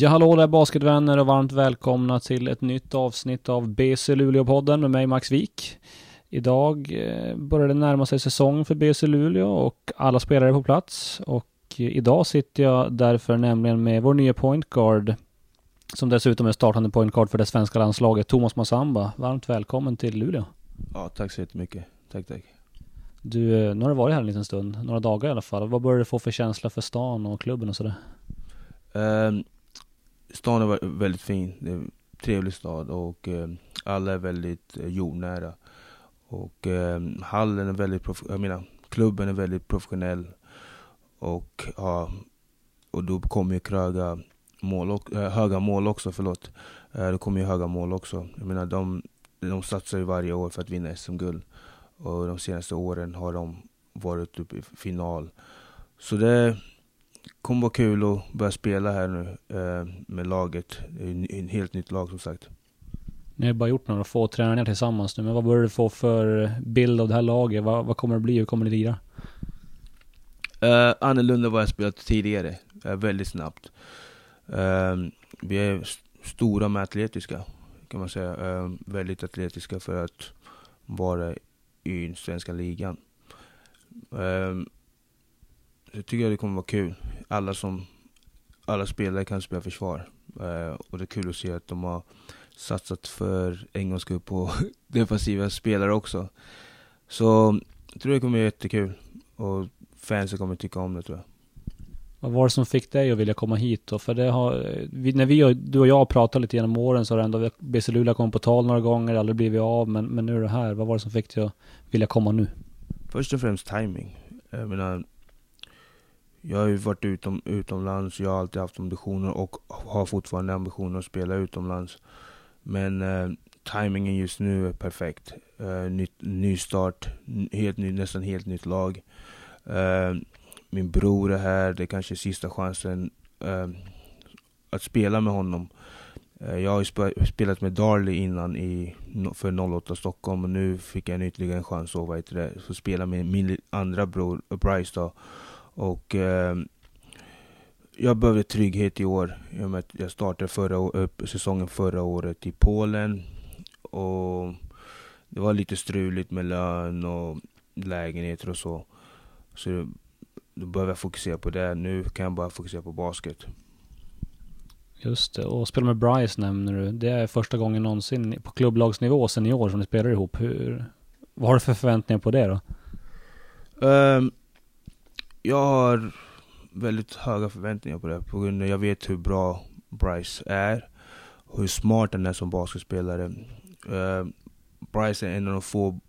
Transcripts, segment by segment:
Ja, hallå där basketvänner och varmt välkomna till ett nytt avsnitt av BC Luleå-podden med mig Max Wik. Idag eh, börjar det närma sig säsong för BC Luleå och alla spelare är på plats. Och idag sitter jag därför nämligen med vår nya point guard som dessutom är startande point guard för det svenska landslaget, Thomas Massamba. Varmt välkommen till Luleå. Ja, tack så jättemycket. Tack, tack. Du, eh, nu har du varit här en liten stund, några dagar i alla fall. Vad börjar du få för känsla för stan och klubben och sådär? Um, stan är väldigt fin. Det är en trevlig stad och eh, alla är väldigt eh, jordnära. Och eh, hallen är väldigt, jag menar, klubben är väldigt professionell. Och, ja, och då kommer ju Kröga mål, och, eh, höga mål också, förlåt. Eh, då kommer ju höga mål också. Jag menar, de, de satsar ju varje år för att vinna SM-guld. Och de senaste åren har de varit uppe i final. Så det kommer vara kul att börja spela här nu eh, med laget. Ett helt nytt lag som sagt. Ni har bara gjort några få träningar tillsammans nu, men vad börjar du få för bild av det här laget? Vad, vad kommer det bli? Hur kommer ni lira? Uh, annorlunda vad jag spelat tidigare, uh, väldigt snabbt. Uh, vi är stora med atletiska, kan man säga. Uh, väldigt atletiska för att vara i svenska ligan. Uh, jag tycker det kommer vara kul. Alla som alla spelare kan spela försvar. Uh, och det är kul att se att de har satsat för en gångs skull på defensiva spelare också. Så jag tror det kommer bli jättekul. Och fansen kommer tycka om det tror jag. Vad var det som fick dig att vilja komma hit då? För det har, vi, när vi, du och jag har pratat lite genom åren så har ändå BC Luleå kommit på tal några gånger, aldrig blivit av, men, men nu är det här. Vad var det som fick dig att vilja komma nu? Först och främst timing. Jag menar, jag har ju varit utom, utomlands, jag har alltid haft ambitioner och har fortfarande ambitioner att spela utomlands. Men eh, timingen just nu är perfekt. Eh, ny, ny start, helt ny, nästan helt nytt lag. Eh, min bror är här, det är kanske är sista chansen eh, att spela med honom. Eh, jag har ju spelat med Darley innan i, för 08 Stockholm och nu fick jag ytterligare en chans att vad det, spela med min andra bror Bryce då. Och eh, jag behövde trygghet i år. I och med att jag startade förra, säsongen förra året i Polen. Och det var lite struligt med lön och lägenheter och så. Så då behöver jag fokusera på det. Nu kan jag bara fokusera på basket. Just det, och spela med Bryce nämner du. Det är första gången någonsin på klubblagsnivå senior som ni spelar ihop. Hur, vad har du för förväntningar på det då? Um, jag har väldigt höga förväntningar på det. På grund av jag vet hur bra Bryce är. Och hur smart han är som basketspelare. Uh, Bryce är en av de få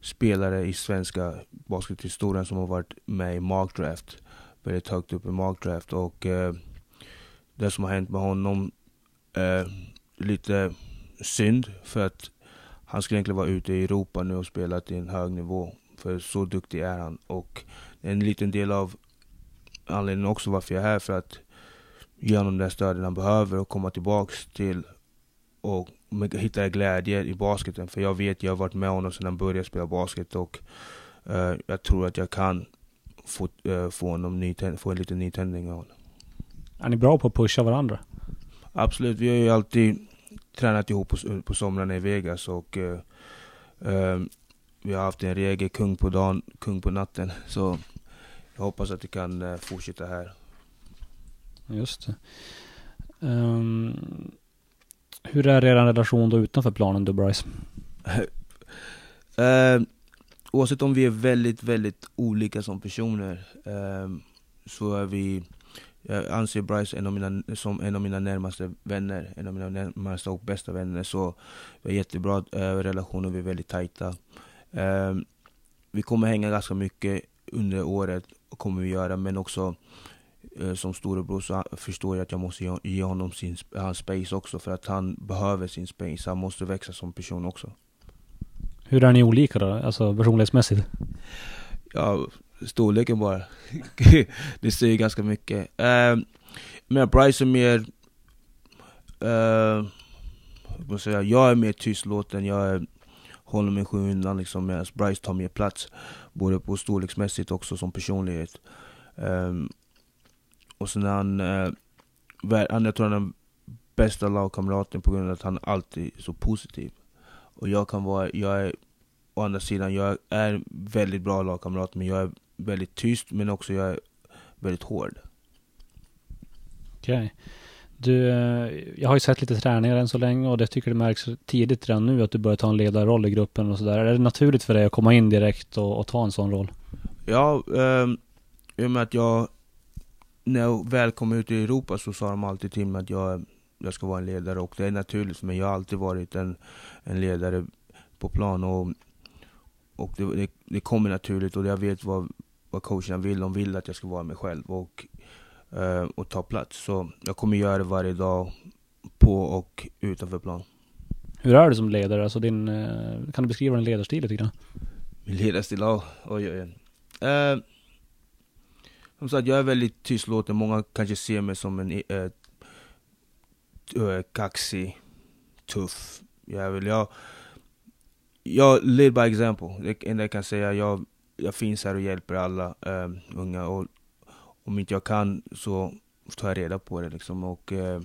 spelare i svenska baskethistorien som har varit med i MarkDraft. Väldigt högt upp i MarkDraft Och uh, det som har hänt med honom är lite synd. För att han skulle egentligen vara ute i Europa nu och spela till en hög nivå. För så duktig är han. Och en liten del av anledningen också varför jag är här. För att ge honom den stöden han behöver och komma tillbaks till och hitta glädje i basketen. För jag vet, jag har varit med honom sedan han började spela basket och uh, jag tror att jag kan få, uh, få, honom nytänd, få en liten nytändning av honom. Är ni bra på att pusha varandra? Absolut, vi har ju alltid tränat ihop på, på somrarna i Vegas och uh, vi har haft en regel, kung på dagen, kung på natten. Så jag hoppas att det kan fortsätta här. Just det. Um, hur är er relation då utanför planen du Bryce? uh, oavsett om vi är väldigt, väldigt olika som personer uh, så är vi jag anser Bryce en av mina, som en av mina närmaste vänner, en av mina närmaste och bästa vänner. Så vi har jättebra uh, relationer, vi är väldigt tajta. Uh, vi kommer hänga ganska mycket under året, kommer vi göra, men också Eh, som storebror så förstår jag att jag måste ge honom sin, hans space också för att han behöver sin space. Han måste växa som person också. Hur är ni olika då? Alltså personlighetsmässigt? Ja, storleken bara. det säger ganska mycket. Uh, men Bryce är mer... Uh, jag är mer tystlåten, jag är, håller mig skymundan liksom medan Bryce tar mer plats. Både på storleksmässigt också som personlighet. Um, och sen är han eh, Han jag tror han är den bästa lagkamraten på grund av att han alltid är så positiv. Och jag kan vara, jag är å andra sidan, jag är väldigt bra lagkamrat men jag är väldigt tyst men också jag är väldigt hård. Okej. Okay. Du, eh, jag har ju sett lite träningar än så länge och det tycker det märks tidigt redan nu att du börjar ta en ledarroll i gruppen och sådär. Är det naturligt för dig att komma in direkt och, och ta en sån roll? Ja, eh, i och med att jag, när jag väl kom ut i Europa så sa de alltid till mig att jag, jag ska vara en ledare och det är naturligt för mig. Jag har alltid varit en, en ledare på plan och, och det, det, det kommer naturligt och jag vet vad, vad coacherna vill. De vill att jag ska vara mig själv. Och och ta plats. Så jag kommer göra det varje dag på och utanför plan. Hur är du som ledare? Alltså din, eh, kan du beskriva din ledarstil lite grann? Min ledarstil? Ja, oj oj oj. Eh, som sagt, jag är väldigt tystlåten. Många kanske ser mig som en eh, eh kaxig, tuff jävel. Jag, jag lead by example. Det enda jag kan säga. Jag, jag finns här och hjälper alla eh, unga. Och om inte jag kan så tar jag reda på det liksom. Och eh,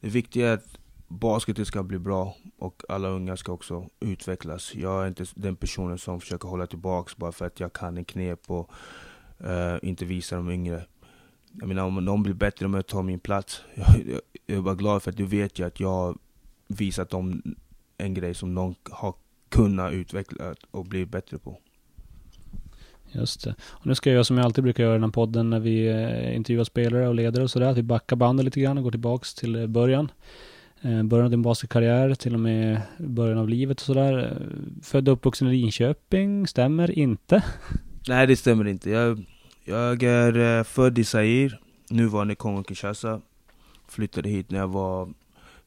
det viktiga är att basketen ska bli bra och alla unga ska också utvecklas. Jag är inte den personen som försöker hålla tillbaks bara för att jag kan en knep och eh, inte visa de yngre. Jag menar om någon blir bättre om jag tar min plats, jag, jag, jag är bara glad för att du vet ju att jag har visat dem en grej som någon har kunnat utveckla och bli bättre på. Just det. Och nu ska jag göra som jag alltid brukar göra i den här podden när vi eh, intervjuar spelare och ledare och sådär. Att vi backar bandet lite grann och går tillbaks till eh, början. Eh, början av din basketkarriär, till och med början av livet och sådär. Född och uppvuxen i Linköping, stämmer inte? Nej, det stämmer inte. Jag, jag är född i Zaire, nuvarande Kongo-Kinshasa. Flyttade hit när jag var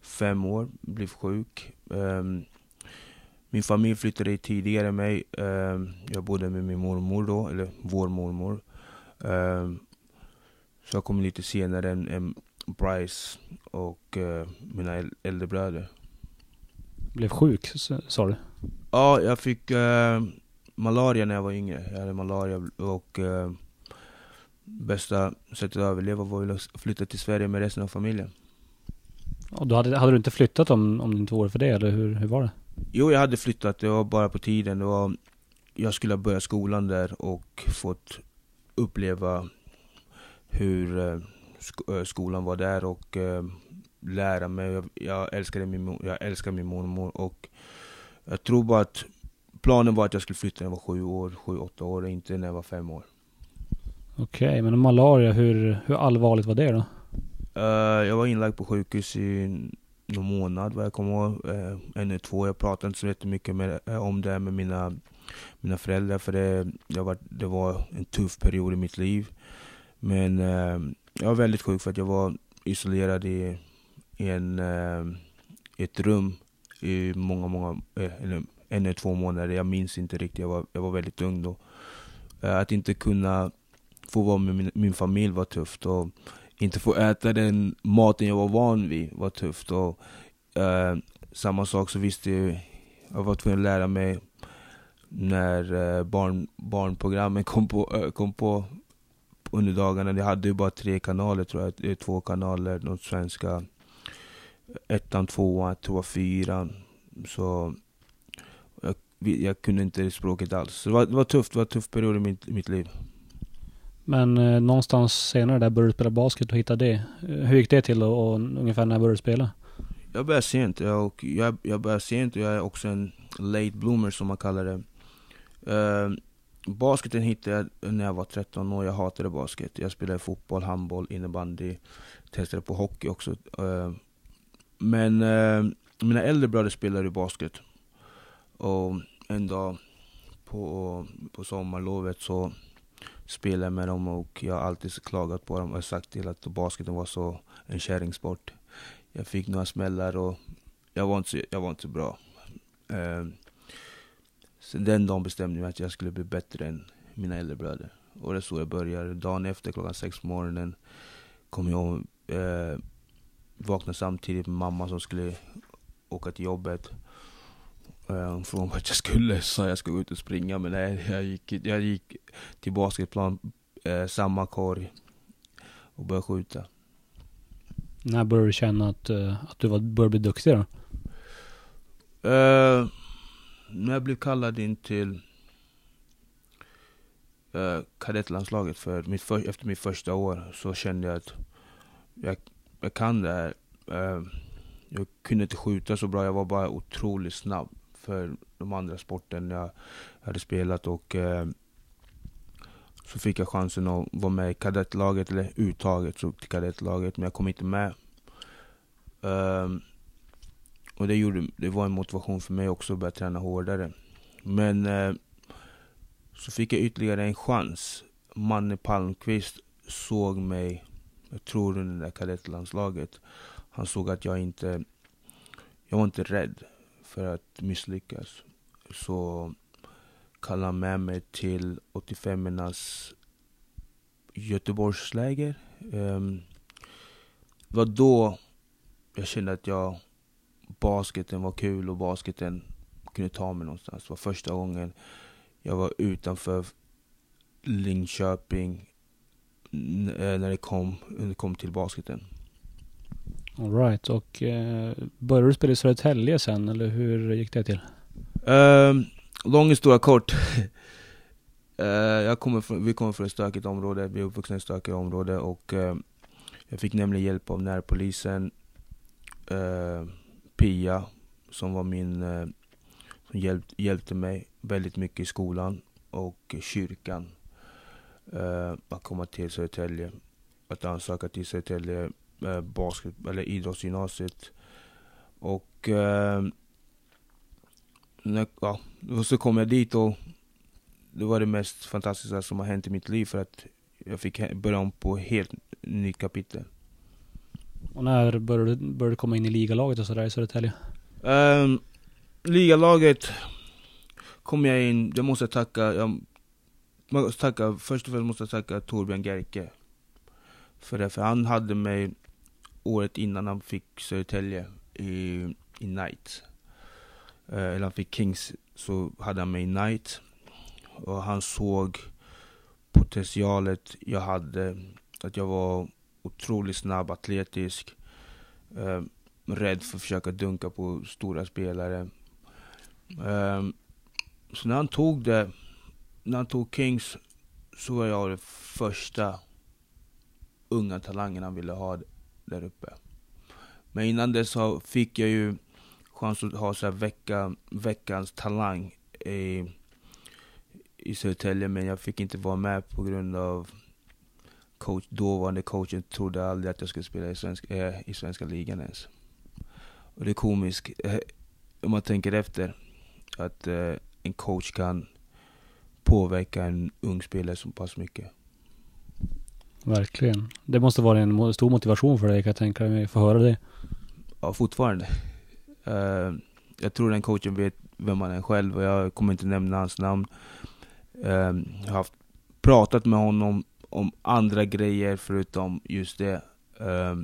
fem år, blev sjuk. Um, min familj flyttade tidigare än mig. Ehm, jag bodde med min mormor då, eller vår mormor. Ehm, så jag kom lite senare än, Bryce och uh, mina äldre bröder. Blev sjuk, sa du? Ja, jag fick uh, malaria när jag var yngre. Jag hade malaria och bästa sättet att överleva var att flytta till Sverige med resten av familjen. Och då hade, hade du inte flyttat om, om det inte vore för det, eller hur, hur var det? Jo, jag hade flyttat. Det var bara på tiden. Det var, jag skulle börja skolan där och fått uppleva hur eh, eh, skolan var där och eh, lära mig. Jag, älskade min, jag älskar min mormor och jag tror bara att planen var att jag skulle flytta när jag var sju år, sju, åtta år, inte när jag var fem år. Okej, okay, men malaria, hur, hur allvarligt var det då? Uh, jag var inlagd på sjukhus i någon månad vad jag kommer ihåg. Eh, en eller två. Jag pratade inte så jättemycket med, eh, om det med mina, mina föräldrar för det, jag var, det var en tuff period i mitt liv. Men eh, jag var väldigt sjuk för att jag var isolerad i, i en, eh, ett rum i många, många, eh, eller en eller två månader. Jag minns inte riktigt, jag var, jag var väldigt ung då. Eh, att inte kunna få vara med min, min familj var tufft. Och inte få äta den maten jag var van vid var tufft. Och, eh, samma sak så visste jag, jag var tvungen att lära mig när eh, barn, barnprogrammen kom på, eh, kom på under dagarna. Jag hade ju bara tre kanaler tror jag, två kanaler, de svenska. Ettan, tvåan, tvåan, fyran. Så jag, jag kunde inte språket alls. Så det var, det var tufft, det var en tuff period i mitt, mitt liv. Men eh, någonstans senare där började du spela basket och hitta det. Eh, hur gick det till och, och ungefär när började du spela? Jag började sent. Jag, jag, jag började sent och jag är också en late bloomer som man kallar det. Uh, basketen hittade jag när jag var 13 år. Jag hatade basket. Jag spelade fotboll, handboll, innebandy. Testade på hockey också. Uh, men uh, mina äldre bröder spelade basket. Och en dag på, på sommarlovet så spelade med dem och jag har alltid klagat på dem och sagt till att basketen var så en kärringsport. Jag fick några smällar och jag var inte så, jag var inte så bra. Eh, sen den dagen bestämde jag mig att jag skulle bli bättre än mina äldre bröder. Och det är så jag började. Dagen efter klockan sex på morgonen kom jag eh, vaknade samtidigt med mamma som skulle åka till jobbet. Hon frågade att jag skulle, sa jag skulle gå ut och springa men nej, jag gick, jag gick till basketplan, eh, samma korg och började skjuta. När började du känna att, eh, att du var, började bli duktig då? Uh, när jag blev kallad in till uh, kadettlandslaget för mitt för, efter mitt första år så kände jag att jag, jag kan det här. Uh, jag kunde inte skjuta så bra, jag var bara otroligt snabb för de andra sporten jag hade spelat och eh, så fick jag chansen att vara med i kadettlaget, eller uttaget till kadettlaget, men jag kom inte med. Um, och det, gjorde, det var en motivation för mig också att börja träna hårdare. Men eh, så fick jag ytterligare en chans. Manne Palmqvist såg mig, jag tror under det där kadettlandslaget. Han såg att jag inte, jag var inte rädd för att misslyckas. Så kallade med mig till 85ornas Göteborgsläger. Ehm, um, det var då jag kände att jag, basketen var kul och basketen kunde ta mig någonstans. Det var första gången jag var utanför Linköping eh, när det kom, när det kom till basketen. Alright, och eh, började du spela i Södertälje sen eller hur gick det till? Um, lång historia kort. uh, jag kommer från, vi kommer från ett stökigt område, vi är uppvuxna i ett stökigt område och uh, jag fick nämligen hjälp av närpolisen uh, Pia, som var min som hjälp, hjälpte mig väldigt mycket i skolan och kyrkan. att komma till Södertälje, att ansöka till Södertälje basket, eller idrottsgymnasiet. Och när, ja, och så kom jag dit och det var det mest fantastiska som har hänt i mitt liv för att jag fick börja om på helt nytt kapitel. Och när började du, började du komma in i ligalaget och sådär i Södertälje? Um, ligalaget kom jag in, jag måste tacka, jag måste tacka, först och främst måste jag tacka Torbjörn Gerke. För det, för han hade mig året innan han fick Södertälje i, i Night. Eh, eller han fick Kings, så hade han mig i Knight. Och han såg potentialet jag hade. Att jag var otroligt snabb, atletisk. Eh, rädd för att försöka dunka på stora spelare. Eh, så när han tog det, när han tog Kings, så var jag den första unga talangen han ville ha där uppe. Men innan dess så fick jag ju chans att ha så här vecka, veckans talang i, i Södertälje, men jag fick inte vara med på grund av coach, dåvarande coachen trodde aldrig att jag skulle spela i, svensk, äh, i svenska ligan ens. Och det är komiskt, äh, om man tänker efter, att äh, en coach kan påverka en ung spelare så pass mycket. Verkligen. Det måste vara en stor motivation för dig kan jag tänka mig, få höra det. Ja, fortfarande. Uh, jag tror den coachen vet vem han är själv och jag kommer inte nämna hans namn. Uh, jag har haft, pratat med honom om andra grejer förutom just det. Uh,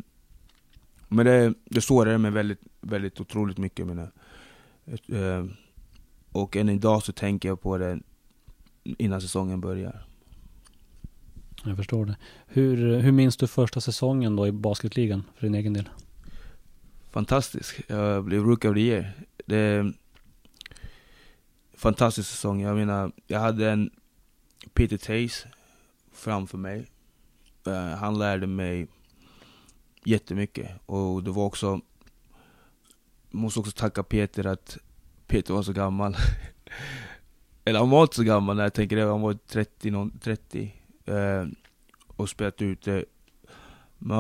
men det, det sårade mig väldigt, väldigt otroligt mycket. Menar. Uh, och än idag så tänker jag på det innan säsongen börjar. Jag förstår det. Hur, hur minns du första säsongen då i basketligan för din egen del? fantastisk. Jag blev Rookie of the Year. Det är en fantastisk säsong. Jag menar, jag hade en Peter Tays framför mig. Eh, han lärde mig jättemycket. Och det var också, måste också tacka Peter att Peter var så gammal. Eller han var inte så gammal när jag tänker det, han var 30, 30 eh, och spelat ute. Eh,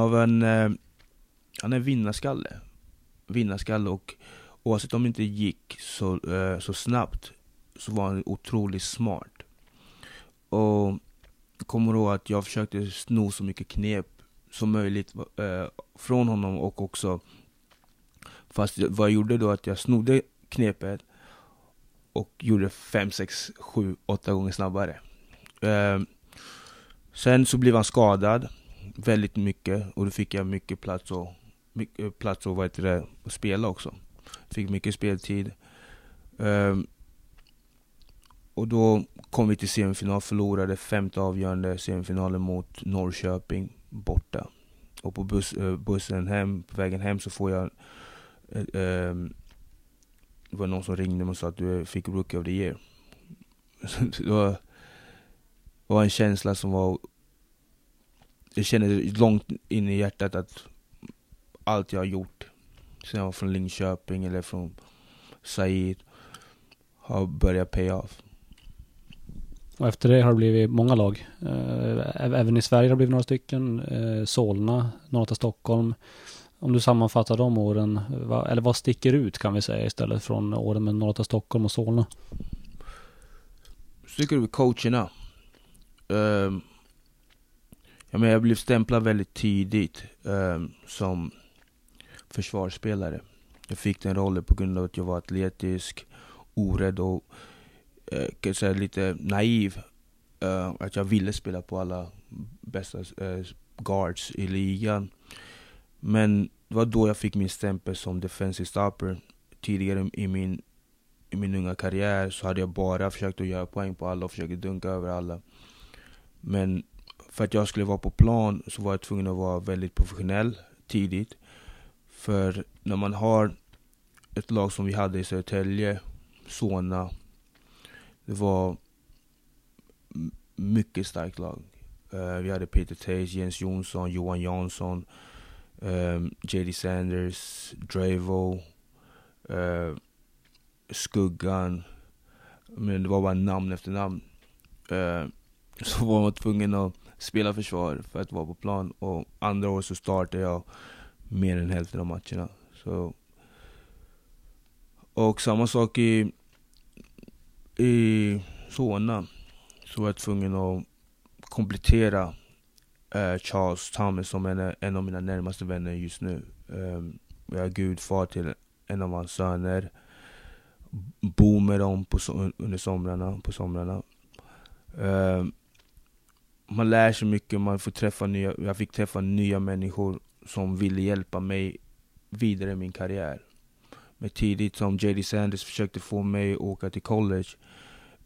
men eh, han är vinnarskalle vinnarskalle och oavsett om det inte gick så, eh, så snabbt så var han otroligt smart. Och jag kommer ihåg att jag försökte sno så mycket knep som möjligt eh, från honom och också Fast vad jag gjorde då att jag snodde knepet och gjorde 5, 6, 7, 8 gånger snabbare. Eh, sen så blev han skadad väldigt mycket och då fick jag mycket plats och mycket plats och vad heter det, att spela också. Fick mycket speltid. Um, och då kom vi till semifinal, förlorade femte avgörande semifinalen mot Norrköping borta. och på bus, eh, bussen hem, på vägen hem så får jag eh, ehm, Det var någon som ringde mig och sa att du fick Rookie of the year. då, var, en känsla som var Jag kände långt in i hjärtat att allt jag har gjort sen jag var från Linköping eller från Said har börjat pay off. Och efter det har det blivit många lag. Eh, även i Sverige har det blivit några stycken. Eh, Solna, Norra Stockholm. Om du sammanfattar de åren, eller vad sticker ut kan vi säga istället från åren med Norra Stockholm och Solna? Sticker ut coacherna. Ehm, um, jag, menar, jag blev stämplad väldigt tidigt um, som försvarsspelare. Jag fick den rollen på grund av att jag var atletisk, orädd och eh, kan säga lite naiv. Uh, att jag ville spela på alla bästa uh, guards i ligan. Men det var då jag fick min stämpel som defensive stopper. Tidigare i min, i min unga karriär så hade jag bara försökt att göra poäng på alla och försökt dunka över alla. Men för att jag skulle vara på plan så var jag tvungen att vara väldigt professionell tidigt. För när man har ett lag som vi hade i Södertälje, Solna. Det var mycket starkt lag. Uh, vi hade Peter Tays, Jens Jonsson, Johan Jansson, ehm, um, JD Sanders, Dravo, uh, Skuggan. Men det var bara namn efter namn. Uh, så var man tvungen att spela försvar för att vara på plan. Och andra år så startade jag mer än hälften av matcherna. Så. Och samma sak i, i Solna. Så var jag tvungen att komplettera eh, Charles Thomas som är en av mina närmaste vänner just nu. Eh, jag är gudfar till en av hans söner. Bor med dem på, under somrarna, på somrarna. Eh, man lär sig mycket, man får träffa nya, jag fick träffa nya människor som ville hjälpa mig vidare i min karriär. Men tidigt som JD Sanders försökte få mig att åka till college,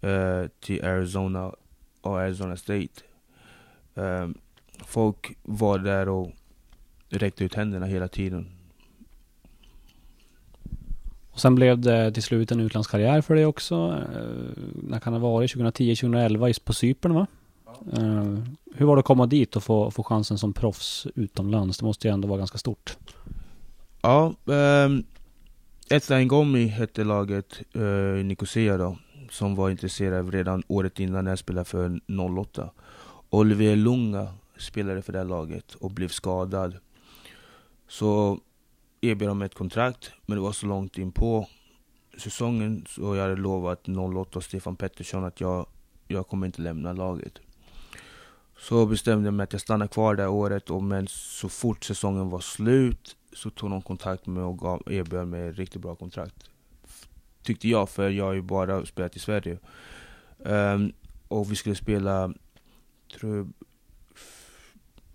uh, till Arizona och Arizona State. Um, folk var där och räckte ut händerna hela tiden. Och sen blev det till slut en utlandskarriär för dig också. Uh, när kan det ha varit? 2010-2011 på Cypern va? Uh, hur var det att komma dit och få, få chansen som proffs utomlands? Det måste ju ändå vara ganska stort. Ja, um, Etla Gomi hette laget uh, Nicosia då, som var intresserad redan året innan när jag spelade för 08. Olivier Lunga spelade för det här laget och blev skadad. Så erbjöd de ett kontrakt, men det var så långt in på säsongen så jag hade lovat 08 och Stefan Pettersson att jag, jag kommer inte lämna laget. Så bestämde jag mig att jag stannar kvar det året och men så fort säsongen var slut så tog de kontakt med mig och gav, erbjöd mig ett riktigt bra kontrakt. Tyckte jag, för jag har ju bara spelat i Sverige. Um, och vi skulle spela, tror jag,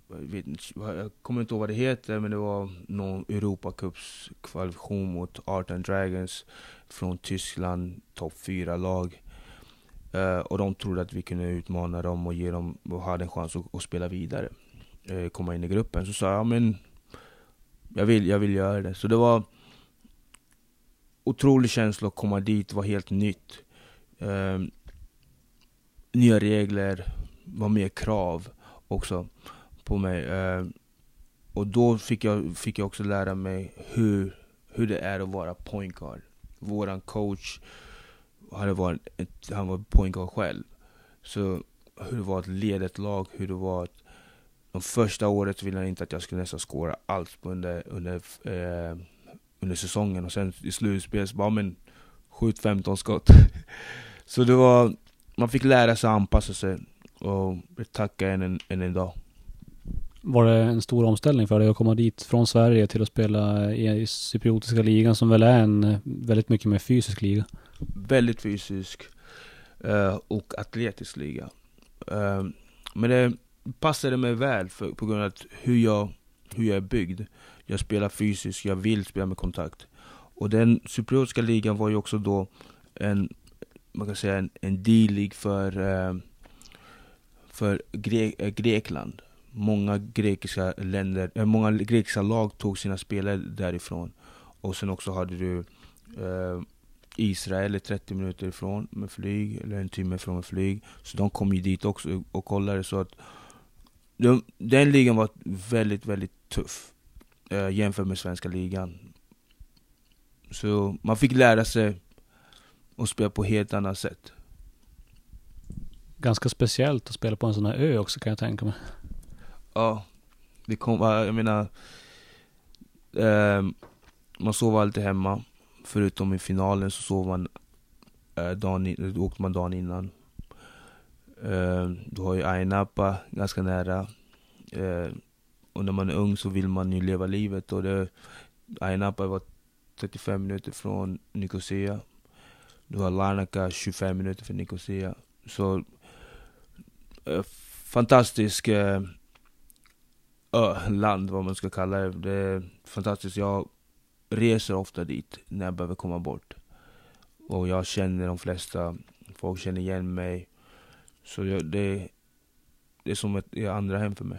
vet inte, jag kommer inte ihåg vad det heter, men det var någon Europacups kvalifikation mot Art and Dragons från Tyskland, topp 4-lag. Uh, och de trodde att vi kunde utmana dem och ge dem och hade en chans att, att spela vidare. Uh, komma in i gruppen. Så sa jag, men jag vill, jag vill göra det. Så det var otrolig känsla att komma dit, det var helt nytt. Uh, nya regler, var mer krav också på mig. och då fick jag, fick jag också lära mig hur, hur det är att vara point guard. Våran coach hade varit ett, han var point själv. Så hur det var att leda ett lag, hur det var att de första året ville han inte att jag skulle nästan skåra allt under, under, eh, under säsongen och sen i slutspelet så bara men skjut 15 skott. så det var, man fick lära sig att anpassa sig och tacka än en, en, en dag. Var det en stor omställning för dig att komma dit från Sverige till att spela i cypriotiska ligan som väl är en eh, väldigt mycket mer fysisk liga? Väldigt fysisk eh, och atletisk liga. Eh, men det passade mig väl för, på grund av hur jag, hur jag är byggd. Jag spelar fysiskt, jag vill spela med kontakt. Och den cypriotiska ligan var ju också då en, man kan säga en, en D-league för, för Gre Grekland många grekiska länder, äh, många grekiska lag tog sina spelare därifrån. Och sen också hade du eh, Israel är 30 minuter ifrån med flyg, eller en timme ifrån med flyg. Så de kom ju dit också och kollade. Så att de, den ligan var väldigt, väldigt tuff eh, jämfört med svenska ligan. Så man fick lära sig att spela på helt annat sätt. Ganska speciellt att spela på en sån här ö också kan jag tänka mig. Ja, det kom, jag menar, eh, man sov alltid hemma. Förutom i finalen så sov man eh, dagen, då åkte man dagen innan. Eh, du har ju Ainapa ganska nära. Eh, och när man är ung så vill man ju leva livet. Och det, Ainapa var 35 minuter från Nicosia. Du har Larnaca 25 minuter från Nicosia. Så eh, fantastisk eh, land, vad man ska kalla det. Det är fantastiskt. Jag reser ofta dit när jag behöver komma bort. Och jag känner de flesta. Folk känner igen mig. Så jag, det, det är som ett andra hem för mig.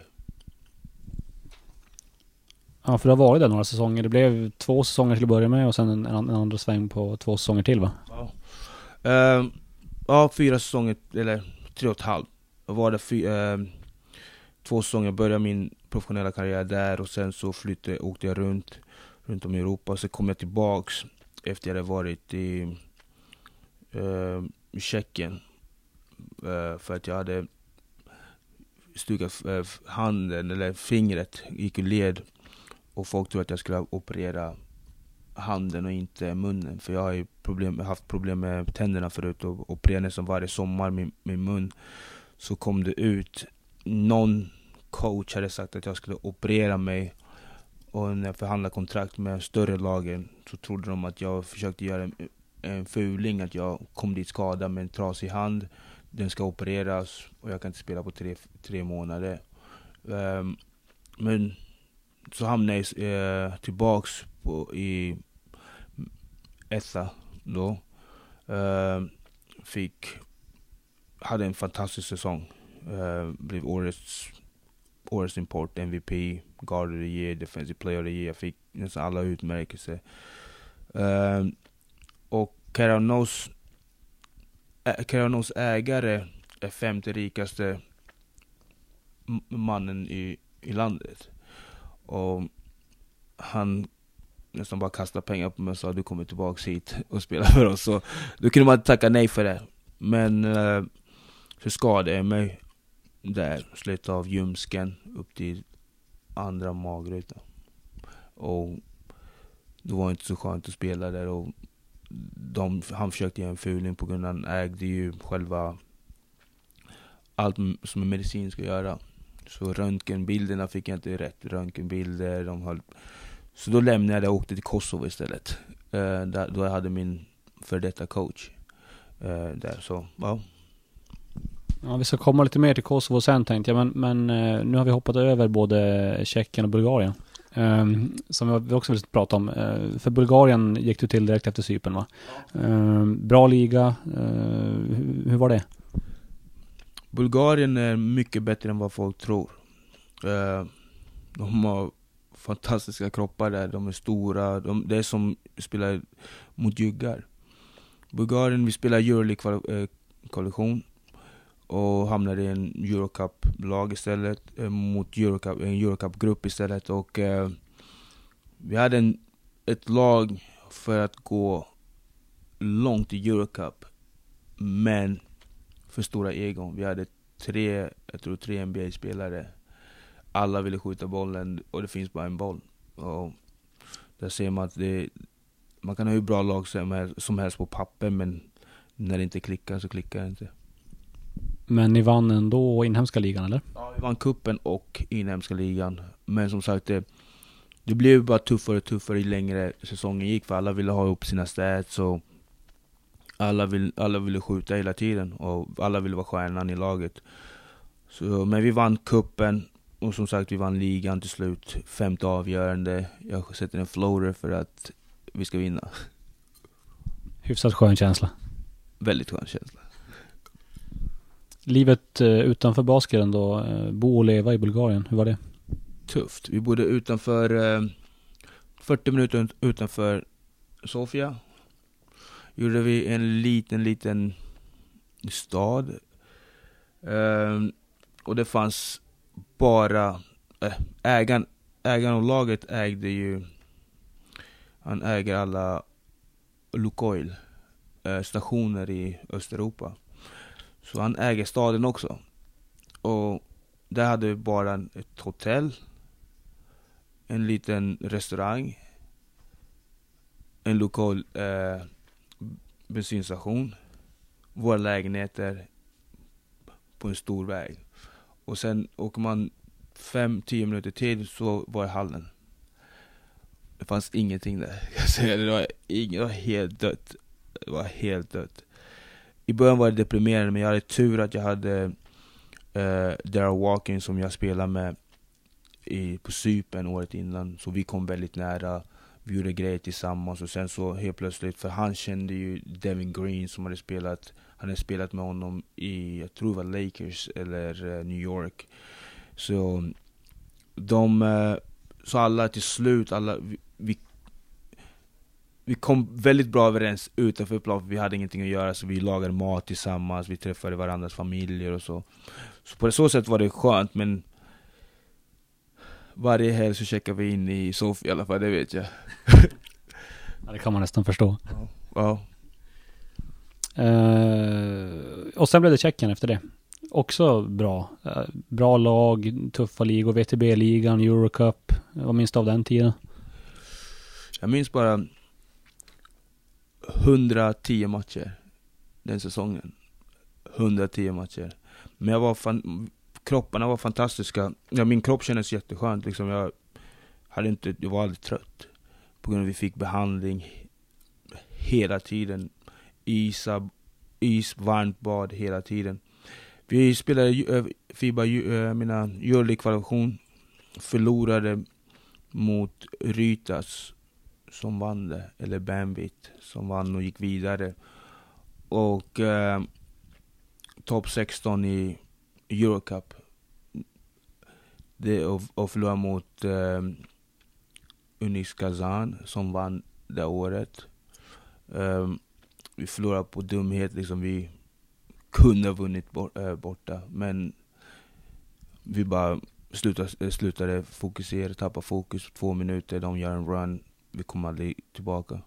Ja, för det har varit där några säsonger. Det blev två säsonger till att börja med och sen en, en andra sväng på två säsonger till va? Ja, uh, ja fyra säsonger, eller tre och ett halvt. Var det fy, uh, två säsonger, jag började min professionella karriär där och sen så flyttade, åkte jag runt, runt om i Europa. Sen kom jag tillbaks efter jag hade varit i, eh, i Tjeckien. Eh, för att jag hade stukat eh, handen, eller fingret, gick ur led och folk trodde att jag skulle operera handen och inte munnen. För jag har ju problem, haft problem med tänderna förut och opererade nästan varje sommar min, min mun. Så kom det ut, någon coach hade sagt att jag skulle operera mig. Och när jag förhandlade kontrakt med större lagen så trodde de att jag försökte göra en, en fuling, att jag kom dit skadad med en trasig hand. Den ska opereras och jag kan inte spela på tre, tre månader. Um, men så hamnade jag uh, tillbaks på, i etta då. Uh, fick, hade en fantastisk säsong. Uh, blev årets, årets import, MVP, Guard of the Year, Defensive Player of the Year. Jag fick nästan alla utmärkelser. Eh, och Caranos, Caranos ägare är femte rikaste mannen i, i landet. Och han nästan bara kastade pengar på mig och sa du kommer tillbaks hit och spela för oss. Så då kunde man inte tacka nej för det. Men uh, så skadade jag mig där, slet av ljumsken upp till andra magrutan. Och det var inte så skönt att spela där. Och de, han försökte göra en fuling på grund av att han ägde ju själva allt som en medicin ska göra. Så röntgenbilderna fick jag inte rätt. Röntgenbilder, de höll... Så då lämnade jag och åkte till Kosovo istället. Eh, där, då jag hade min för detta coach. Eh, där, så ja. Ja, vi ska komma lite mer till Kosovo sen tänkte jag, men, men eh, nu har vi hoppat över både Tjeckien och Bulgarien. Um, som vi också vill prata om. Uh, för Bulgarien gick du till direkt efter Cypern va? Uh, bra liga. Eh, hur, hur var det? Bulgarien är mycket bättre än vad folk tror. De har fantastiska kroppar där, de är stora, de, det är som att spela mot juggar. Bulgarien, vi spelar Euroleague-koalition och hamnade i en Eurocup-lag istället, eh, mot Eurocup, en Eurocup-grupp istället. Och eh, vi hade en, ett lag för att gå långt i Eurocup, men för stora egon. Vi hade tre, jag tror tre NBA-spelare. Alla ville skjuta bollen och det finns bara en boll. Och där ser man att det, man kan ha hur bra lag som helst på papper men när det inte klickar så klickar det inte. Men ni vann ändå inhemska ligan eller? Ja, vi vann kuppen och inhemska ligan. Men som sagt, det, det blev bara tuffare och tuffare ju längre säsongen gick för alla ville ha upp sina stats och alla, vill, alla ville skjuta hela tiden och alla ville vara stjärnan i laget. Så, men vi vann kuppen och som sagt vi vann ligan till slut. Femte avgörande. Jag sätter en floater för att vi ska vinna. Hyfsat skön känsla. Väldigt skön känsla. Livet eh, utanför basketen då, eh, bo och leva i Bulgarien, hur var det? Tufft. Vi bodde utanför, eh, 40 minuter utanför Sofia. Gjorde vi en liten, liten stad. Ehm, och det fanns bara, ägaren, ägaren av laget ägde ju, han äger alla Lukoil stationer i Östeuropa. Så han äger staden också. Och där hade vi bara ett hotell, en liten restaurang, en lokal eh, bensinstation, våra lägenheter på en stor väg. Och sen åker man 5-10 minuter till så var hallen. Det fanns ingenting där. Det var, inget, det var helt dött. Det var helt dött. I början var det deprimerande men jag hade tur att jag hade uh, Daryl Walking som jag spelade med i, på Cypern året innan. Så vi kom väldigt nära. Vi gjorde grejer tillsammans och sen så helt plötsligt, för han kände ju Devin Green som hade spelat, han hade spelat med honom i, jag tror det var Lakers eller uh, New York. Så de, uh, så alla till slut, alla, vi, vi vi kom väldigt bra överens utanför plan, för vi hade ingenting att göra så vi lagade mat tillsammans, vi träffade varandras familjer och så. Så på så sätt var det skönt men varje helg så checkade vi in i Sofia i alla fall, det vet jag. ja, det kan man nästan förstå. Ja. ja. Uh, och sen blev det Tjeckien efter det. Också bra. Uh, bra lag, tuffa ligor, VTB-ligan, Eurocup. Vad minns du av den tiden? Jag minns bara 110 matcher den säsongen. 110 matcher. Men jag var fan, kropparna var fantastiska. Ja, min kropp kändes jätteskönt. Liksom jag, hade inte, jag var aldrig trött. På grund av att vi fick behandling hela tiden. Isa, is, varmt bad hela tiden. Vi spelade eh, Fiba, eh, mina Euroleague-kvalifikation. Förlorade mot Rytas som vann det, eller Bambit som vann och gick vidare. Och eh, topp 16 i Eurocup. Det, och, och förlorade mot eh, Unis Kazan som vann det året. Eh, vi förlorade på dumhet, liksom vi kunde ha vunnit bort, äh, eh, borta. Men vi bara slutade, eh, slutade fokusera, tappa fokus på två minuter. De gör en run, vi kom aldrig tillbaka.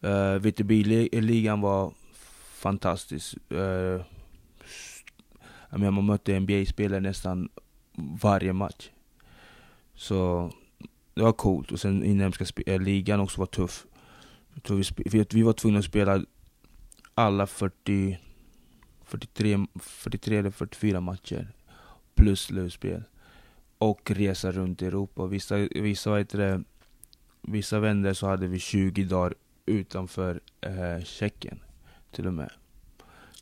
Eh, uh, VTB-ligan var fantastisk. Uh, jag menar, man mötte NBA-spelare nästan varje match. Så det var coolt. Och sen inhemska äh, ligan också var tuff. vi, vi var tvungna att spela alla 40, 43, 43 eller 44 matcher. Plus slutspel. Och resa runt i Europa. Vissa, vissa vad heter det, vissa vändor så hade vi 20 dagar utanför eh, Tjeckien till och med.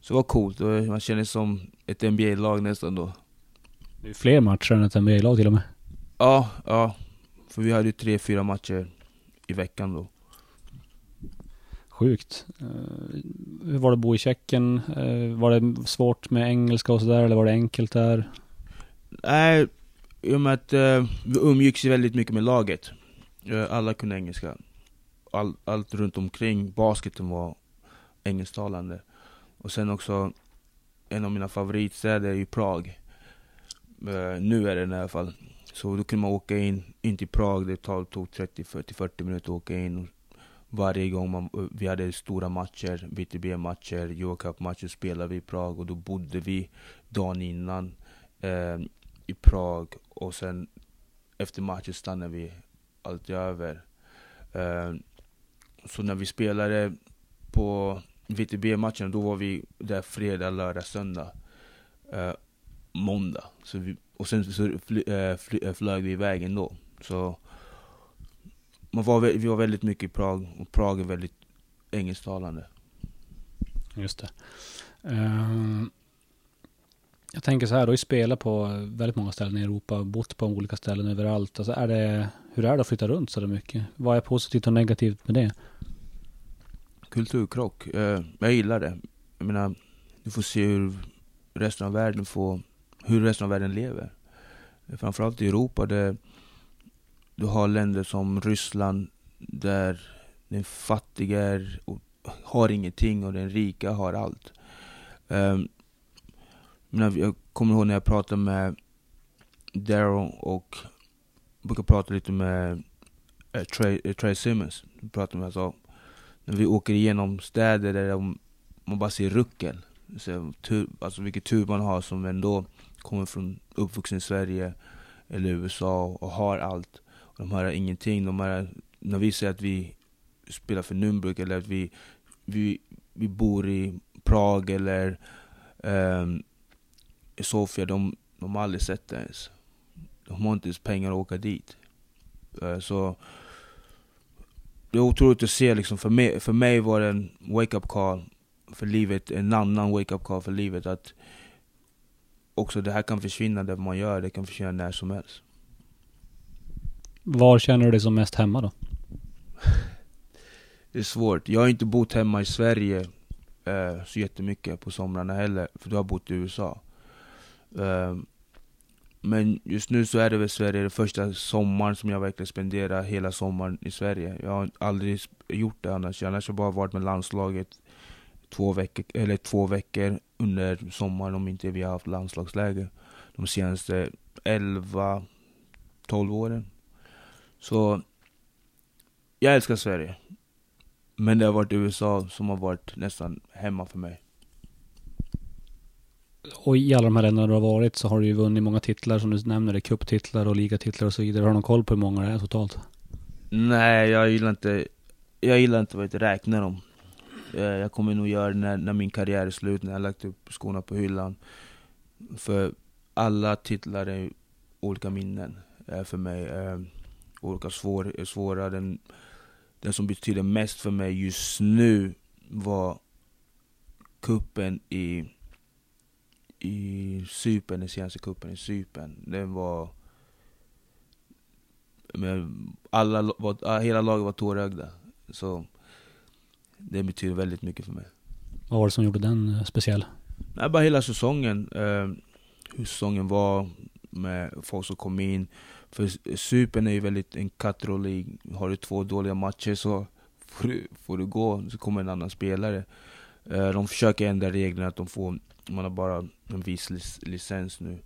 Så det var coolt, man känner sig som ett NBA-lag nästan då. Det är fler matcher än ett NBA-lag till och med. Ja, ja. För vi hade ju tre, fyra matcher i veckan då. Sjukt. Uh, hur var det att bo i Tjeckien? Uh, var det svårt med engelska och sådär, eller var det enkelt där? Nej, i och med att uh, vi umgicks väldigt mycket med laget. Eh, alla kunde engelska. All, allt runt omkring basketen var engelsktalande. Och sen också, en av mina favoritstäder är ju Prag. Uh, nu är det i alla fall. Så då kunde man åka in, in till Prag, det tog 30, 40, minuter att åka in. Varje gång man, vi hade stora matcher, VTB-matcher, Eurocup-matcher spelade vi i Prag och då bodde vi dagen innan eh, i Prag och sen efter matchen stannade vi allt är över. Eh, så när vi spelade på VTB-matchen, då var vi där fredag, lördag, söndag. Eh, måndag. Så vi, och sen så fly, eh, fly, flög vi iväg ändå. Så man var, vi var väldigt mycket i Prag, och Prag är väldigt engelsktalande. Just det. Um, jag tänker så här, du har ju spelat på väldigt många ställen i Europa, bott på olika ställen överallt. Alltså är det, hur är det att flytta runt så mycket? Vad är positivt och negativt med det? Kulturkrock. Eh, jag gillar det. Jag menar, du får se hur resten av världen får, hur resten av världen lever. Framförallt i Europa där du har länder som Ryssland där den fattiga är, har ingenting och den rika har allt. Ehm, jag kommer ihåg när jag pratade med Daryl och brukar prata lite med äh, Trey, äh, Trey Simmons. Pratade med, alltså, när vi åker igenom städer där de, man bara ser ruckel. Så, tur, alltså vilken tur man har som ändå kommer från uppvuxen i Sverige eller USA och har allt. Och de har ingenting. De här, när vi säger att vi spelar för Nürnberg eller att vi, vi, vi bor i Prag eller um, i Sofia, de, de har aldrig sett det ens. De har inte ens pengar att åka dit. Uh, så det är otroligt att se liksom, för mig, för mig var det en wake-up call för livet, en annan wake-up call för livet. Att också det här kan försvinna det man gör, det kan försvinna när som helst. Var känner du dig som mest hemma då? det är svårt. Jag har inte bott hemma i Sverige eh, så jättemycket på somrarna heller, för du har bott i USA. Ehm, men just nu så är det väl Sverige, det första sommaren som jag verkligen spenderar hela sommaren i Sverige. Jag har aldrig gjort det annars. Annars har jag bara varit med landslaget två veckor, eller två veckor under sommaren om inte vi har haft landslagsläger. De senaste 11, 12 åren. Så jag älskar Sverige. Men det har varit USA som har varit nästan hemma för mig. Och i alla de här länderna du har varit så har du ju vunnit många titlar som du nämner, cuptitlar och ligatitlar och så vidare. Har du någon koll på hur många det är totalt? Nej, jag gillar inte, jag gillar inte att räkna dem. Eh, jag kommer nog göra det när, när min karriär är slut, när jag har lagt upp skorna på hyllan. För alla titlar är olika minnen eh, för mig. Eh, olika svår, svåra. Den, den som betyder mest för mig just nu var kuppen i i Cypern, den senaste kuppen i Cypern. Den var... Men alla, var, hela laget var tårögda. Så det betyder väldigt mycket för mig. Vad var det som gjorde den eh, speciell? Nej, bara hela säsongen. Eh, hur säsongen var med folk som kom in. För Cypern är ju väldigt en cut Har du två dåliga matcher så får du, får du gå, så kommer en annan spelare. Eh, de försöker ändra reglerna att de får, man har bara en viss licens nu.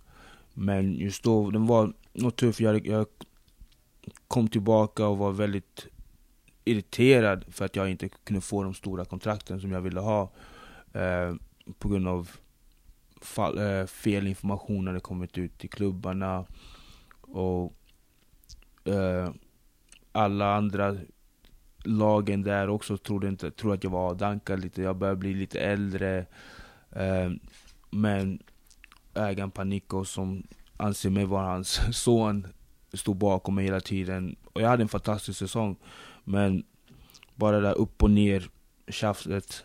Men just då, den var något tuff. Jag, jag kom tillbaka och var väldigt irriterad för att jag inte kunde få de stora kontrakten som jag ville ha. Eh, på grund av fall, eh, fel information hade kommit ut till klubbarna. Och eh, alla andra lagen där också trodde, inte, trodde att jag var avdankad lite. Jag började bli lite äldre. Eh, men ägaren Panikos som anser mig vara hans son stod bakom mig hela tiden. Och jag hade en fantastisk säsong. Men bara det där upp och ner tjafset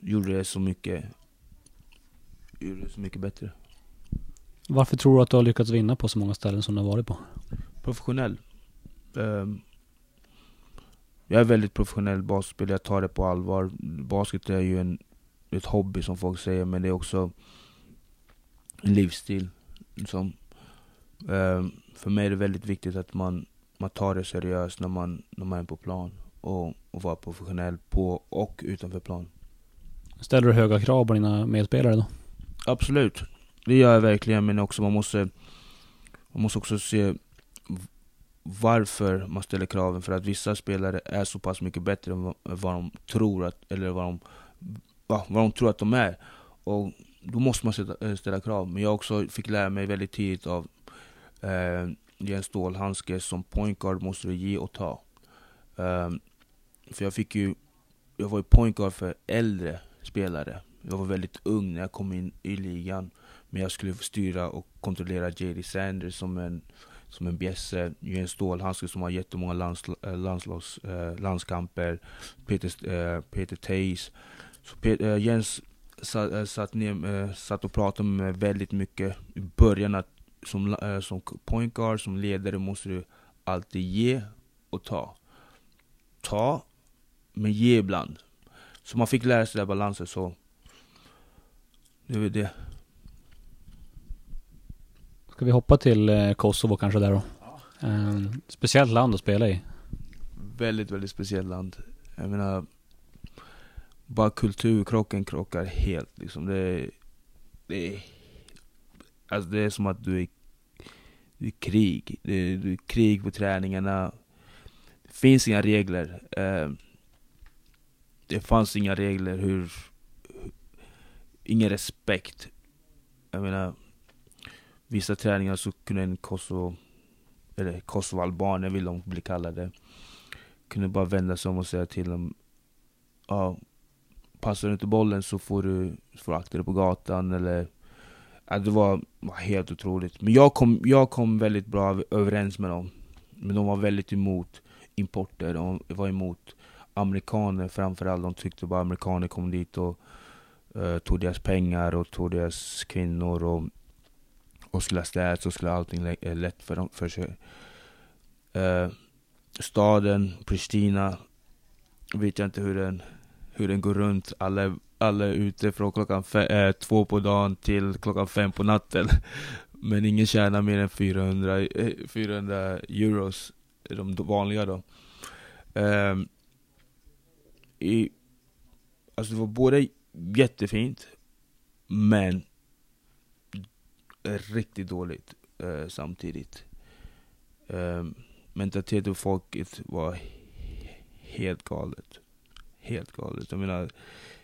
gjorde det så mycket, gjorde det så mycket bättre. Varför tror du att du har lyckats vinna på så många ställen som du har varit på? Professionell. Um, jag är väldigt professionell basketspelare, jag tar det på allvar. Basket är ju en, ett hobby som folk säger, men det är också en livsstil. Som, um, för mig är det väldigt viktigt att man, man tar det seriöst när man, när man är på plan. Och, och vara professionell på och utanför plan. Ställer du höga krav på dina medspelare då? Absolut. Det gör jag verkligen, men också man måste, man måste också se varför man ställer kraven. För att vissa spelare är så pass mycket bättre än vad de tror att, eller vad de, vad de tror att de är. Och då måste man ställa, eh, ställa krav. Men jag också fick lära mig väldigt tidigt av eh, Jens Stålhandske som point guard måste du ge och ta. Eh, för jag fick ju, jag var ju point guard för äldre spelare. Jag var väldigt ung när jag kom in i ligan. Men jag skulle få styra och kontrollera JD Sanders som en, som en bjässe. Jens Stålhandske som har jättemånga landsl eh, landslags, eh, landskamper. Peter, eh, Peter Tays. Så Peter, eh, Jens satt, eh, satt, ner, eh, satt och pratade med mig väldigt mycket i början. Att som, som point guard, som ledare måste du alltid ge och ta ta, men ge ibland. Så man fick lära sig den balansen. Så det är det. Ska vi hoppa till Kosovo kanske där då? Eh, speciellt land att spela i. Väldigt, väldigt speciellt land. Jag menar, bara kulturkrocken krockar helt liksom. Det är, det är, alltså det är som att du är, du är krig. Det är, du är krig på träningarna. Det finns inga regler. Eh, det fanns inga regler hur... Ingen respekt. Jag menar, vissa träningar så kunde en Kosovo, eller kosovoalbaner vill de bli kallade, kunde bara vända sig om och säga till dem ja, passar du inte bollen så får du, får akta dig på gatan eller ja, Det var, var helt otroligt. Men jag kom, jag kom väldigt bra överens med dem. Men de var väldigt emot importer, de var emot amerikaner framförallt. De tyckte bara amerikaner kom dit och uh, tog deras pengar och tog deras kvinnor och, och skulle ha städat så skulle allting eh, lätt för, dem, för sig. Uh, staden, Pristina, vet jag inte hur den, hur den går runt. Alla, alla är ute från klockan äh, två på dagen till klockan fem på natten. Men ingen tjänar mer än 400, 400 eh, euros, de vanliga då. Um, i, alltså det var både jättefint, men riktigt dåligt eh, samtidigt. Eh, mentaliteten och folket var helt galet. Helt galet. Jag menar,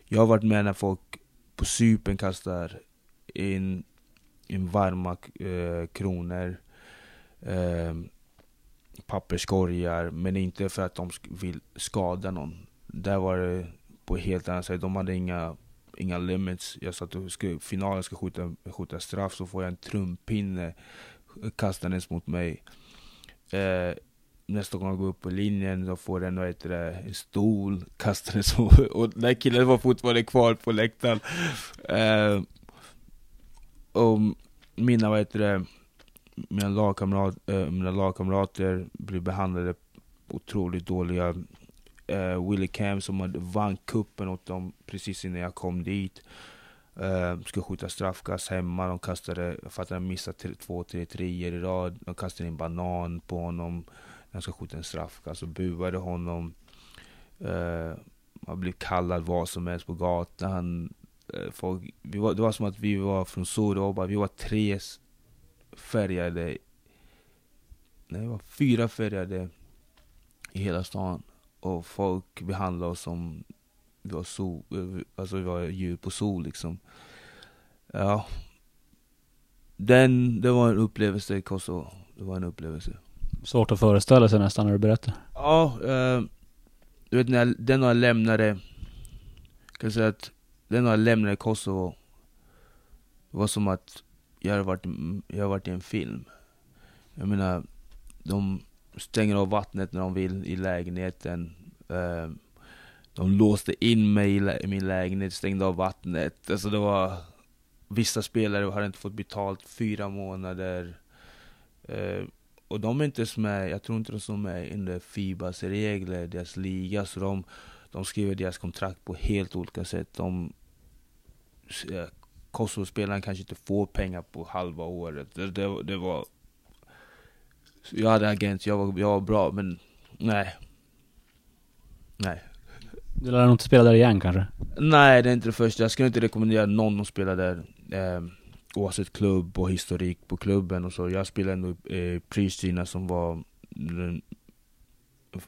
jag har varit med när folk på Cypern kastar in, in varma eh, kronor, eh, papperskorgar, men inte för att de vill skada någon. Där var det på helt annat sätt. De hade inga, inga limits. Jag sa att ska, finalen ska skjuta, skjuta straff, så får jag en trumpinne kastandes mot mig. Eh, nästa gång jag går upp på linjen, så får den vad heter det, en stol kastades så och den killen var fortfarande kvar på läktaren. Eh, och mina, vad heter det, mina, lagkamrat, eh, mina lagkamrater blev behandlade otroligt dåliga. Eh, Willie Cam som hade vann kuppen åt dem precis innan jag kom dit. Uh, skulle skjuta straffkast hemma, de kastade, för att han missade två, tre treor i rad. De kastade en banan på honom han ska skjuta en straffkast alltså, och buade honom. Uh, man blev kallad vad som helst på gatan. Uh, folk, vi var, det var som att vi var från Soroba, vi var tre färgade, nej det var fyra färgade i hela stan. Och folk behandlade oss som vi var, sol, alltså vi var djur på sol liksom. Ja. Den, det var en upplevelse i Kosovo. Det var en upplevelse. Svårt att föreställa sig nästan när du berättar. Ja, eh, du vet när jag, den när jag lämnade, kan jag säga att den när jag lämnade Kosovo, det var som att jag hade varit, jag hade varit i en film. Jag menar, de stänger av vattnet när de vill i lägenheten. Eh, de låste in mig i min lägenhet, stängde av vattnet. Alltså det var Vissa spelare hade inte fått betalt fyra månader. Eh, och de är inte ens med, jag tror inte de är med under Fibas regler, deras liga. Så de, de skriver deras kontrakt på helt olika sätt. De, Kosovo-spelaren kanske inte får pengar på halva året. Det, det, det var... Jag hade agent, jag var, jag var bra, men nej. Nej. Du lär nog inte spela där igen kanske? Nej, det är inte det första. Jag skulle inte rekommendera någon att spela där. Eh, oavsett klubb och historik på klubben och så. Jag spelade ändå i Pristina som var den,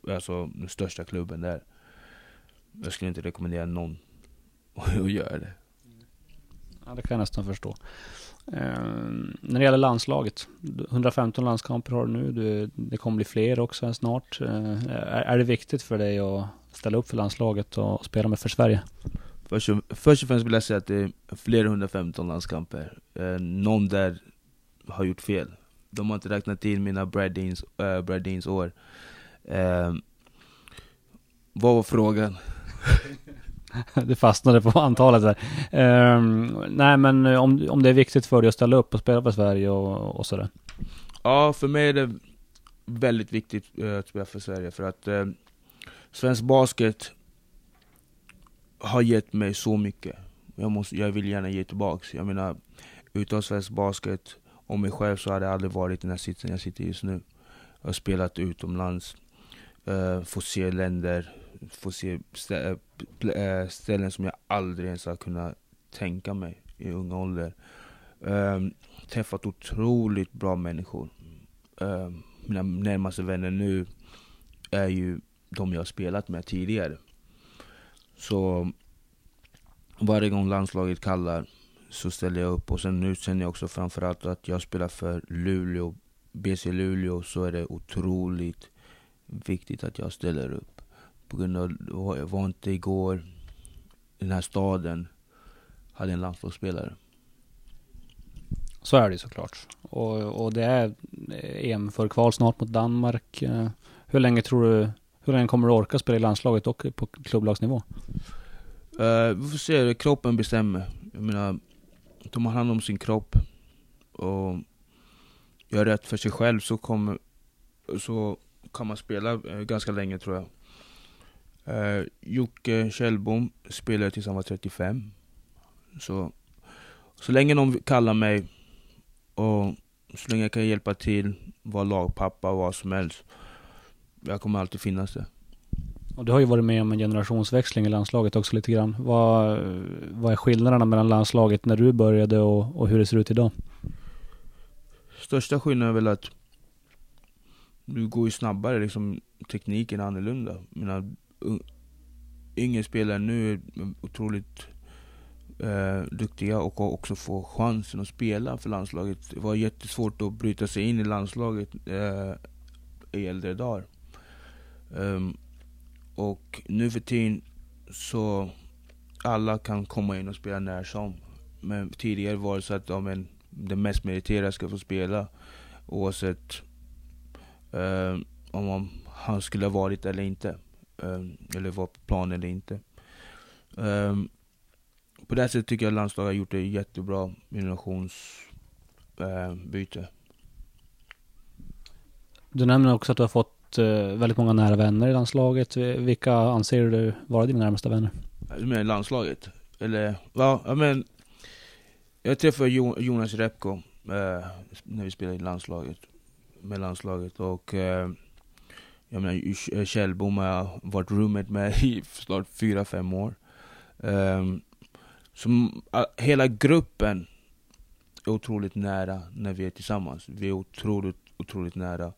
alltså, den största klubben där. Jag skulle inte rekommendera någon att göra det. Ja, det kan jag nästan förstå. Eh, när det gäller landslaget, 115 landskamper har du nu, du, det kommer bli fler också snart. Eh, är, är det viktigt för dig att ställa upp för landslaget och spela med för Sverige? Först och, först och främst vill jag säga att det är fler än 115 landskamper. Eh, någon där har gjort fel. De har inte räknat in mina Brad Deans, äh, Brad Deans år. Eh, vad var frågan? det fastnade på antalet där. Eh, nej men om, om det är viktigt för dig att ställa upp och spela för Sverige och, och sådär? Ja, för mig är det väldigt viktigt uh, att spela för Sverige. För att uh, svensk basket har gett mig så mycket. Jag, måste, jag vill gärna ge tillbaks. Jag menar, utan svensk basket och mig själv så hade jag aldrig varit i den här sitsen jag sitter just nu. Jag har spelat utomlands, uh, fått se länder, fått se eh, eh, ställen som jag aldrig ens har kunnat tänka mig i ung ålder. Um, träffat otroligt bra människor. Um, mina närmaste vänner nu är ju de jag har spelat med tidigare. Så varje gång landslaget kallar så ställer jag upp. Och sen nu känner jag också framförallt att jag spelar för Luleå, BC Luleå, så är det otroligt viktigt att jag ställer upp. På grund av, jag var inte igår, den här staden hade en landslagsspelare. Så är det såklart. Och, och det är eh, EM för kval snart mot Danmark. Eh, hur länge tror du, hur den kommer du orka spela i landslaget och på klubblagsnivå? Uh, vi får se, kroppen bestämmer. Jag menar, tar man hand om sin kropp och gör rätt för sig själv så, kommer, så kan man spela uh, ganska länge tror jag. Uh, Jocke Kjellbom spelade tills han var 35. Så, så länge någon kallar mig och så länge jag kan hjälpa till, vara lagpappa och vad som helst. Jag kommer alltid finnas där. Och du har ju varit med om en generationsväxling i landslaget också lite grann. Vad, vad är skillnaderna mellan landslaget när du började och, och hur det ser ut idag? Största skillnaden är väl att du går ju snabbare, liksom tekniken är annorlunda. Mina yngre spelare nu är otroligt eh, duktiga och också får chansen att spela för landslaget. Det var jättesvårt att bryta sig in i landslaget eh, i äldre dagar. Um, och nu för tiden så alla kan komma in och spela när som. Men tidigare var det så att ja, men, den mest meriterade ska få spela. Oavsett um, om han skulle ha varit eller inte. Um, eller var på plan eller inte. Um, på det sättet tycker jag att landslaget har gjort det jättebra generationsbyte. Uh, du nämner också att du har fått Eh, väldigt många nära vänner i landslaget. Eh, vilka anser du vara dina närmaste vänner? Du menar landslaget? Eller, ja, men Jag träffade Jonas Repko eh, när vi spelade i landslaget. Med landslaget och eh, jag menar eh, Kjellbom har jag varit roommate med i snart fyra fem år. Ehm, Så hela gruppen är otroligt nära när vi är tillsammans. Vi är otroligt, otroligt nära.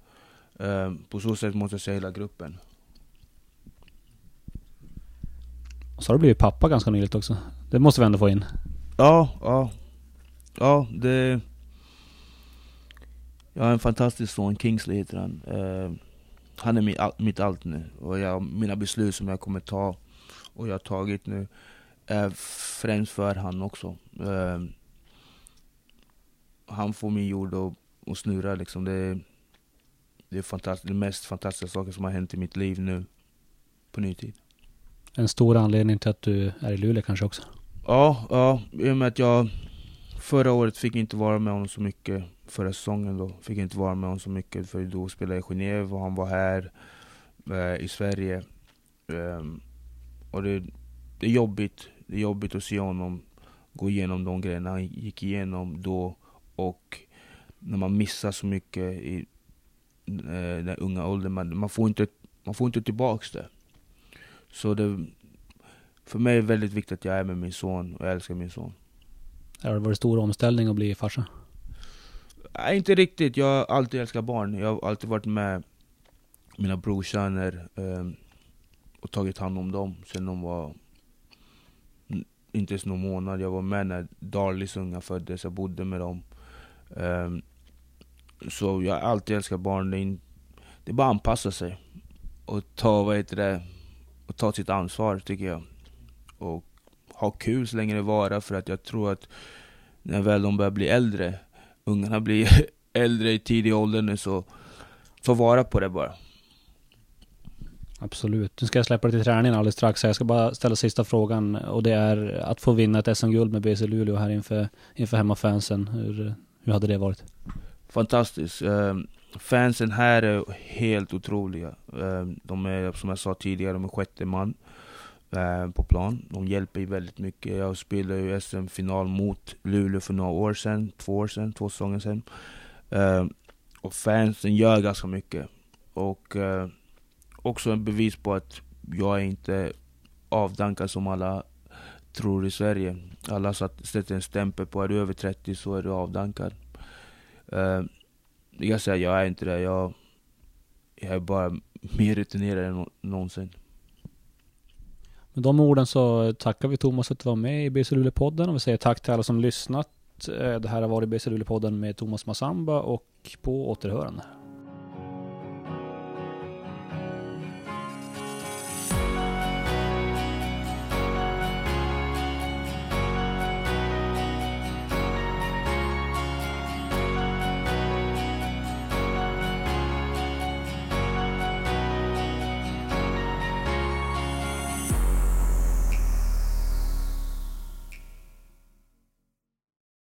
Eh, på så sätt måste jag säga hela gruppen. Och så har du blivit pappa ganska nyligt också. Det måste vi ändå få in. Ja, ja. Ja, det... Jag har en fantastisk son, Kingsley heter han. Uh, han är mitt, mitt allt nu. Och jag, mina beslut som jag kommer ta, och jag har tagit nu, är främst för han också. Uh, han får min jord att snurra liksom. Det, det är fantastiskt, det mest fantastiska saker som har hänt i mitt liv nu på ny tid. En stor anledning till att du är i Luleå kanske också? Ja, ja, i och med att jag förra året fick inte vara med honom så mycket. Förra säsongen då fick jag inte vara med honom så mycket för då spelade jag i Genève och han var här eh, i Sverige. Um, och det, det är jobbigt. Det är jobbigt att se honom gå igenom de grejerna han gick igenom då och när man missar så mycket i den unga åldern. Man, man, får inte, man får inte tillbaks det. Så det, för mig är det väldigt viktigt att jag är med min son och jag älskar min son. Har det varit stor omställning att bli farsa? Nej, inte riktigt. Jag har alltid älskat barn. Jag har alltid varit med mina brorsöner eh, och tagit hand om dem sen de var inte ens någon månad. Jag var med när Darlys unga föddes, jag bodde med dem. Um, så jag har alltid älskat barn. Det är, det är bara att anpassa sig. Och ta, vad heter det, och ta sitt ansvar tycker jag. Och ha kul så länge det varar. För att jag tror att när väl de börjar bli äldre, ungarna blir äldre i tidig ålder nu, så få vara på det bara. Absolut. Nu ska jag släppa dig till träningen alldeles strax. Jag ska bara ställa sista frågan och det är att få vinna ett SM-guld med BC Luleå här inför, inför hemmafansen. Hur, hur hade det varit? Fantastiskt. Ehm, fansen här är helt otroliga. Ehm, de är, som jag sa tidigare, de är sjätte man. Ehm, på plan. De hjälper ju väldigt mycket. Jag spelade ju SM-final mot Luleå för några år sedan, två år sedan, två säsonger sedan. Och fansen gör ganska mycket. Och också en bevis på att jag är inte avdankad som alla tror i Sverige. Alla sätter en stämpel på, är du över 30 så är du avdankad. Uh, jag säger jag är inte det. Jag, jag är bara mer rutinerad än någonsin. Med de orden så tackar vi Thomas att du var med i BC Luleå-podden och vi säger tack till alla som lyssnat. Eh, det här har varit BC Luleå-podden med Thomas Massamba och på återhörande.